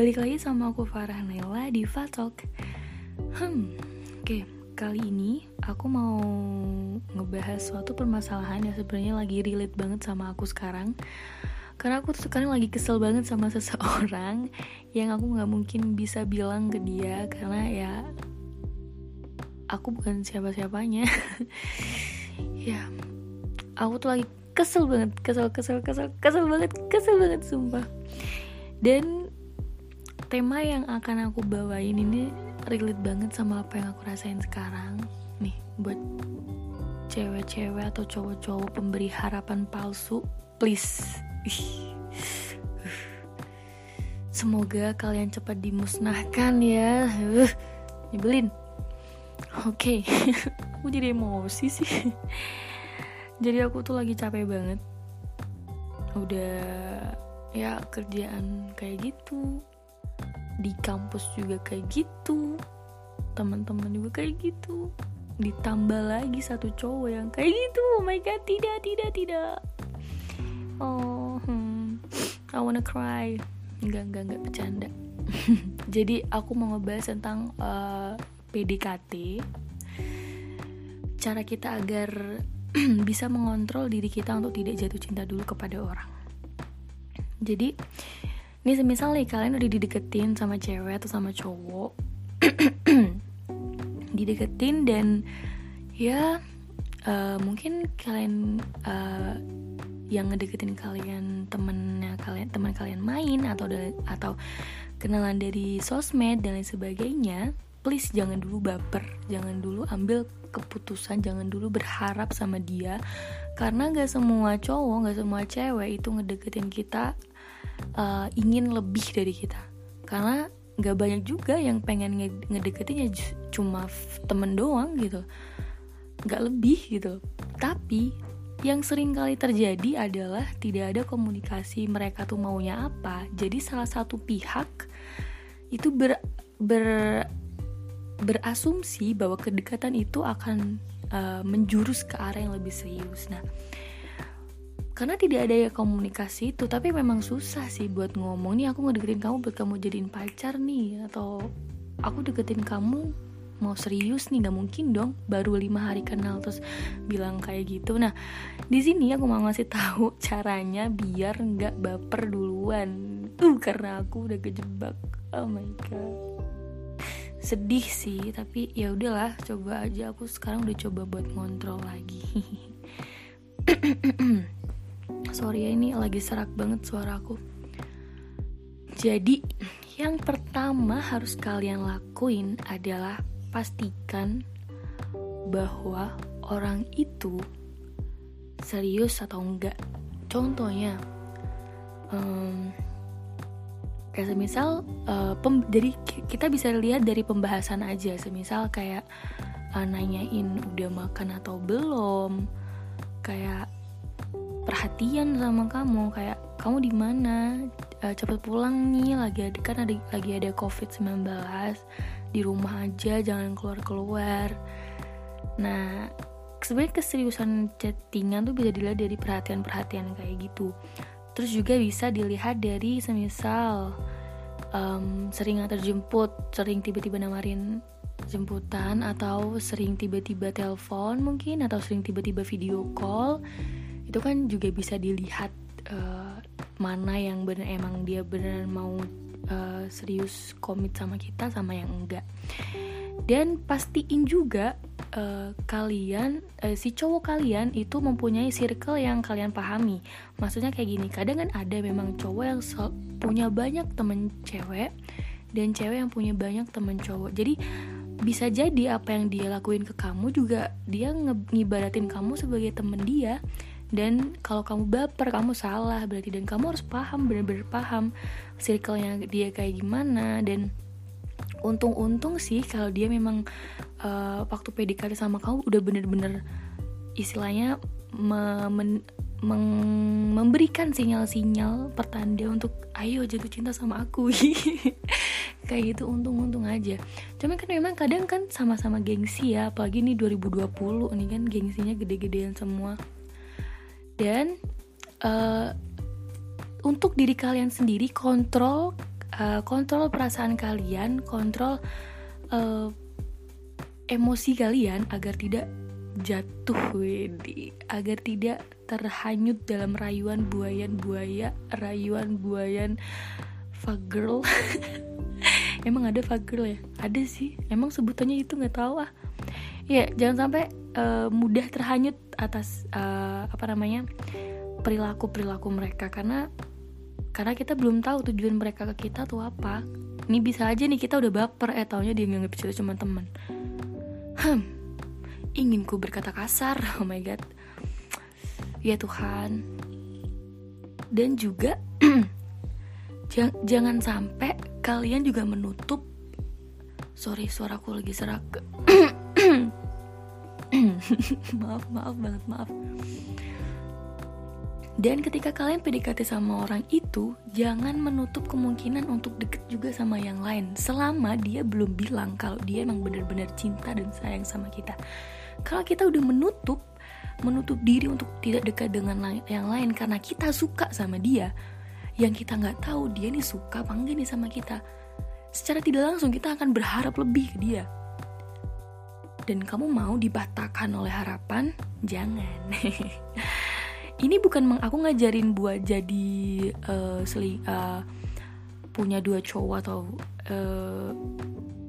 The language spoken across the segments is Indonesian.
balik lagi sama aku Farah Naila di Fatalk Hmm, oke. Okay. Kali ini aku mau ngebahas suatu permasalahan yang sebenarnya lagi relate banget sama aku sekarang. Karena aku tuh sekarang lagi kesel banget sama seseorang Yang aku gak mungkin bisa bilang ke dia Karena ya Aku bukan siapa-siapanya. Ya Aku tuh lagi kesel banget Kesel, kesel, kesel, kesel banget Kesel banget, sumpah. Dan tema yang akan aku bawain ini relate banget sama apa yang aku rasain sekarang. Nih buat cewek-cewek atau cowok-cowok pemberi harapan palsu please. Semoga kalian cepat dimusnahkan ya. Nyebelin. Oke. Aku jadi emosi sih. Jadi aku tuh lagi capek banget. Udah ya kerjaan kayak gitu di kampus juga kayak gitu teman-teman juga kayak gitu. Ditambah lagi satu cowok yang kayak gitu. Oh my god tidak tidak tidak. Oh hmm, I wanna cry. Enggak enggak enggak bercanda. Jadi aku mau ngebahas tentang uh, eh, PDKT cara kita agar bisa mengontrol diri kita untuk tidak jatuh cinta dulu kepada orang. Jadi ini semisal nih kalian udah dideketin sama cewek atau sama cowok dideketin dan ya uh, mungkin kalian uh, yang ngedeketin kalian temennya kalian teman kalian main atau atau kenalan dari sosmed dan lain sebagainya please jangan dulu baper jangan dulu ambil keputusan jangan dulu berharap sama dia. Karena gak semua cowok gak semua cewek itu ngedeketin kita uh, ingin lebih dari kita. Karena nggak banyak juga yang pengen ngedeketinnya cuma temen doang gitu. Nggak lebih gitu. Tapi yang sering kali terjadi adalah tidak ada komunikasi mereka tuh maunya apa. Jadi salah satu pihak itu ber, ber berasumsi bahwa kedekatan itu akan uh, menjurus ke arah yang lebih serius. Nah karena tidak ada ya komunikasi itu tapi memang susah sih buat ngomong. Nih aku ngedeketin kamu buat kamu jadiin pacar nih atau aku deketin kamu mau serius nih nggak mungkin dong. Baru lima hari kenal terus bilang kayak gitu. Nah di sini aku mau ngasih tahu caranya biar nggak baper duluan. Uh karena aku udah kejebak. Oh my god. Sedih sih tapi ya udahlah coba aja. Aku sekarang udah coba buat ngontrol lagi sorry ya ini lagi serak banget suaraku jadi yang pertama harus kalian lakuin adalah pastikan bahwa orang itu serius atau enggak. Contohnya um, kayak semisal uh, pem, dari kita bisa lihat dari pembahasan aja. Semisal kayak uh, nanyain udah makan atau belum kayak perhatian sama kamu kayak kamu di mana? Uh, cepet pulang nih lagi ada kan ada lagi ada covid 19 di rumah aja jangan keluar keluar nah sebenarnya keseriusan chattingan tuh bisa dilihat dari perhatian-perhatian kayak gitu. Terus juga bisa dilihat dari semisal um, sering antar sering tiba-tiba namarin jemputan atau sering tiba-tiba telepon mungkin atau sering tiba-tiba video call itu kan juga bisa dilihat uh, mana yang benar emang dia benar mau uh, serius komit sama kita sama yang enggak. Dan pastiin juga uh, kalian uh, si cowok kalian itu mempunyai circle yang kalian pahami. Maksudnya kayak gini kadang kan ada memang cowok yang punya banyak temen cewek dan cewek yang punya banyak temen cowok. Jadi bisa jadi apa yang dia lakuin ke kamu juga dia ngibaratin kamu sebagai temen dia dan kalau kamu baper kamu salah berarti dan kamu harus paham benar-benar paham circle-nya dia kayak gimana. Dan untung-untung sih kalau dia memang uh, waktu PDKT sama kamu udah bener-bener istilahnya me men meng memberikan sinyal-sinyal pertanda untuk ayo jatuh cinta sama aku. Kayak gitu untung-untung aja. Cuman kan memang kadang kan sama-sama gengsi ya apalagi nih 2020 nih kan gengsinya gede-gedean semua dan uh, untuk diri kalian sendiri kontrol uh, kontrol perasaan kalian kontrol uh, emosi kalian agar tidak jatuh wedi agar tidak terhanyut dalam rayuan buayan buaya rayuan buayan fuck girl emang ada fuck girl ya? Ada sih. Emang sebutannya itu nggak tahu ah. Ya jangan sampai uh, mudah terhanyut atas uh, apa namanya perilaku perilaku mereka. Karena karena kita belum tahu tujuan mereka ke kita tuh apa. Ini bisa aja nih kita udah baper. Eh taunya dia nggak kita cuma teman. Hmm ingin ku berkata kasar. Oh my god. Ya Tuhan. Dan juga jangan sampai kalian juga menutup. Sorry suaraku lagi serak. Maaf maaf banget maaf. Dan ketika kalian PDKT sama orang itu, jangan menutup kemungkinan untuk deket juga sama yang lain. Selama dia belum bilang kalau dia emang benar-benar cinta dan sayang sama kita. Kalau kita udah menutup, menutup diri untuk tidak dekat dengan yang lain karena kita suka sama dia, yang kita nggak tahu dia nih suka apa enggak nih sama kita. Secara tidak langsung kita akan berharap lebih ke dia. Dan kamu mau dibatakan oleh harapan? Jangan. ini bukan aku ngajarin buat jadi uh, seli, uh, punya dua cowok atau uh,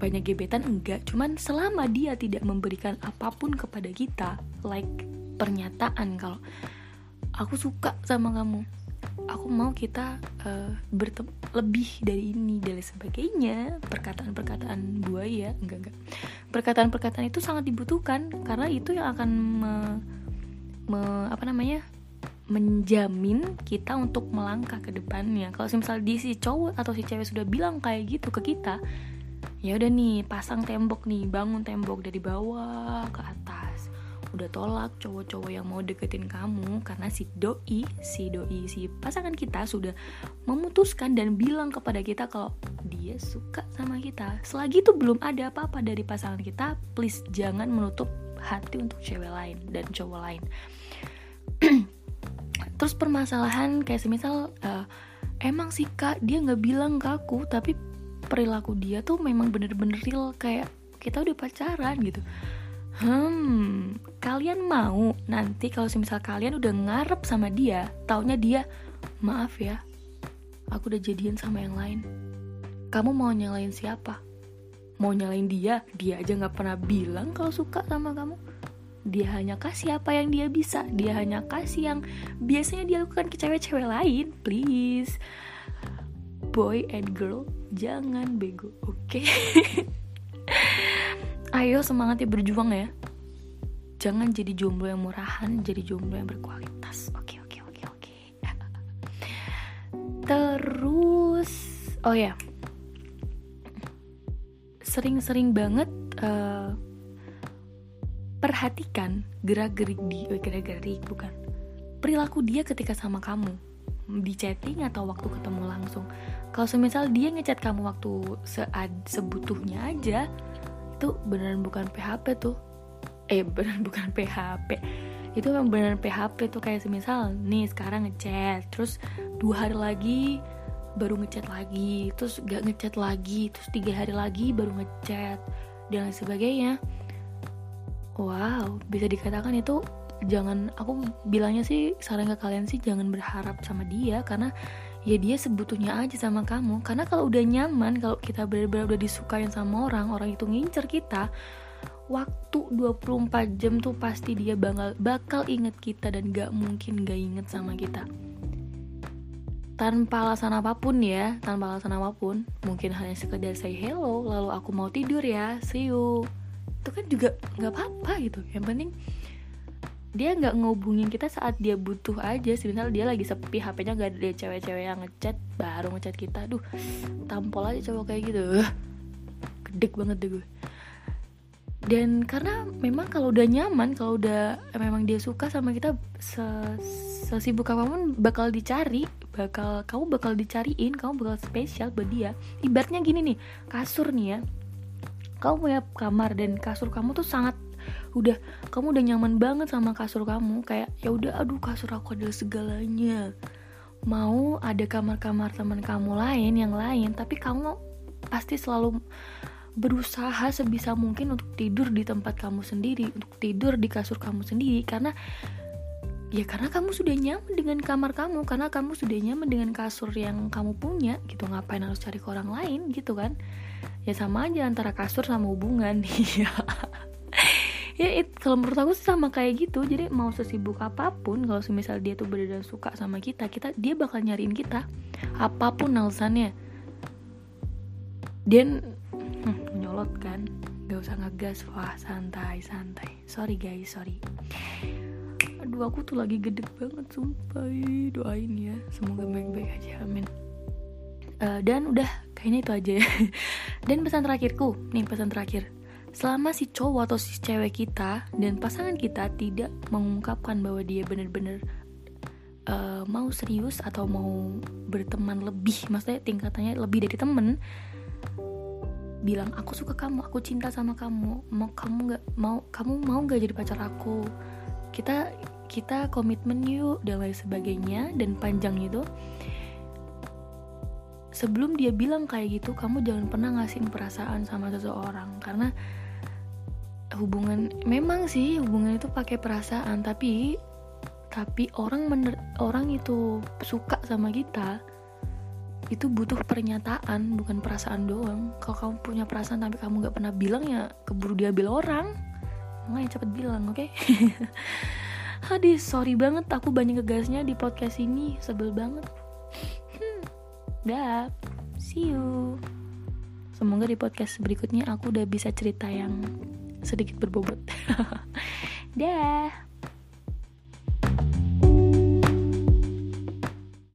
banyak gebetan enggak cuman selama dia tidak memberikan apa pun kepada kita like pernyataan kalau aku suka sama kamu aku mau kita uh, bertemu lebih dari ini dan sebagainya perkataan-perkataan buaya enggak enggak perkataan-perkataan itu sangat dibutuhkan karena itu yang akan me, me, apa namanya menjamin kita untuk melangkah ke depannya. Kalau misal di si cowok atau si cewek sudah bilang kayak gitu ke kita, ya udah nih pasang tembok nih, bangun tembok dari bawah ke atas. Udah tolak cowok-cowok yang mau deketin kamu karena si doi, si doi, si pasangan kita sudah memutuskan dan bilang kepada kita kalau dia suka sama kita. Selagi itu belum ada apa-apa dari pasangan kita, please jangan menutup hati untuk cewek lain dan cowok lain. terus permasalahan kayak semisal uh, emang sih kak dia nggak bilang ke aku tapi perilaku dia tuh memang bener-bener real kayak kita udah pacaran gitu hmm kalian mau nanti kalau semisal kalian udah ngarep sama dia taunya dia maaf ya aku udah jadian sama yang lain. Kamu mau nyalain siapa? Mau nyalain dia? Dia aja nggak pernah bilang kalau suka sama kamu. Dia hanya kasih apa yang dia bisa. Dia hanya kasih yang biasanya dia lakukan ke cewek-cewek lain. Please boy and girl jangan bego oke? okay? ayo semangat ya berjuang ya. Jangan jadi jomblo yang murahan jadi jomblo yang berkualitas. Oke oke oke oke. Terus oh ya. Sering-sering banget uh, perhatikan gerak-gerik di eh, gerak-gerik bukan. Perilaku dia ketika sama kamu. Di chatting atau waktu ketemu langsung. Kalau semisal dia ngechat kamu waktu sead sebutuhnya aja itu beneran bukan PHP tuh. Eh beneran bukan PHP itu memang beneran PHP tuh kayak semisal nih sekarang ngechat terus dua hari lagi baru ngechat lagi terus gak ngechat lagi terus tiga hari lagi baru ngechat dan lain sebagainya. Wow bisa dikatakan itu jangan aku bilangnya sih saran ke kalian sih jangan berharap sama dia karena ya dia sebutuhnya aja sama kamu. Karena kalau udah nyaman kalau kita benar-benar udah disukain sama orang orang itu ngincer kita waktu 24 jam tuh pasti dia bakal bakal inget kita dan gak mungkin gak inget sama kita. Tanpa alasan apa pun ya tanpa alasan apa pun mungkin hanya sekedar say hello lalu aku mau tidur ya see you. Itu kan juga nggak apa-apa gitu. Yang penting dia nggak ngobungin kita saat dia butuh aja. Sih dia lagi sepi HP-nya gak ada cewek-cewek yang ngechat baru ngechat kita. Duh tampol aja cowok kayak gitu. Gede banget deh gue. Dan karena memang kalau udah nyaman kalau udah memang dia suka sama kita sesibuk apa pun bakal dicari bakal kamu bakal dicariin kamu bakal spesial buat dia. Ibaratnya gini nih kasur nih ya. Kamu punya kamar dan kasur kamu tuh sangat udah kamu udah nyaman banget sama kasur kamu kayak ya udah aduh kasur aku adalah segalanya. Mau ada kamar-kamar teman kamu lain yang lain tapi kamu pasti selalu berusaha sebisa mungkin untuk tidur di tempat kamu sendiri untuk tidur di kasur kamu sendiri karena ya karena kamu sudah nyaman dengan kamar kamu karena kamu sudah nyaman dengan kasur yang kamu punya gitu ngapain harus cari ke orang lain gitu kan? Ya sama aja antara kasur sama hubungan iya ya it, kalau menurut aku sih sama kayak gitu. Jadi mau sesibuk apa pun kalau semisal dia tuh benar suka sama kita kita dia bakal nyariin kita apa pun alasannya. Dan hmm, nyolot kan? Gak usah ngegas. Wah santai santai. Sorry guys sorry. Aduh aku tuh lagi gede banget sumpah. Doain ya. Semoga baik-baik aja amin. Uh, dan udah kayaknya itu aja ya. Dan pesan terakhirku. Nih pesan terakhir selama si cowok atau si cewek kita dan pasangan kita tidak mengungkapkan bahwa dia bener-bener uh, mau serius atau mau berteman lebih maksudnya tingkatannya lebih dari temen bilang aku suka kamu aku cinta sama kamu mau kamu nggak mau kamu mau nggak jadi pacar aku? Kita kita komitmen yuk dan lain sebagainya dan panjang itu. Sebelum dia bilang kayak gitu kamu jangan pernah ngasihin perasaan sama seseorang karena hubungan memang sih hubungan itu pakai perasaan tapi tapi orang mener, orang itu suka sama kita itu butuh pernyataan bukan perasaan doang. Kalau kamu punya perasaan tapi kamu nggak pernah bilang ya keburu diambil orang makanya cepet bilang oke? Okay? Hadis, sorry banget aku banyak ngegasnya di podcast ini sebel banget. Hmm, dah see you. Semoga di podcast berikutnya aku udah bisa cerita yang sedikit berbobot. Dah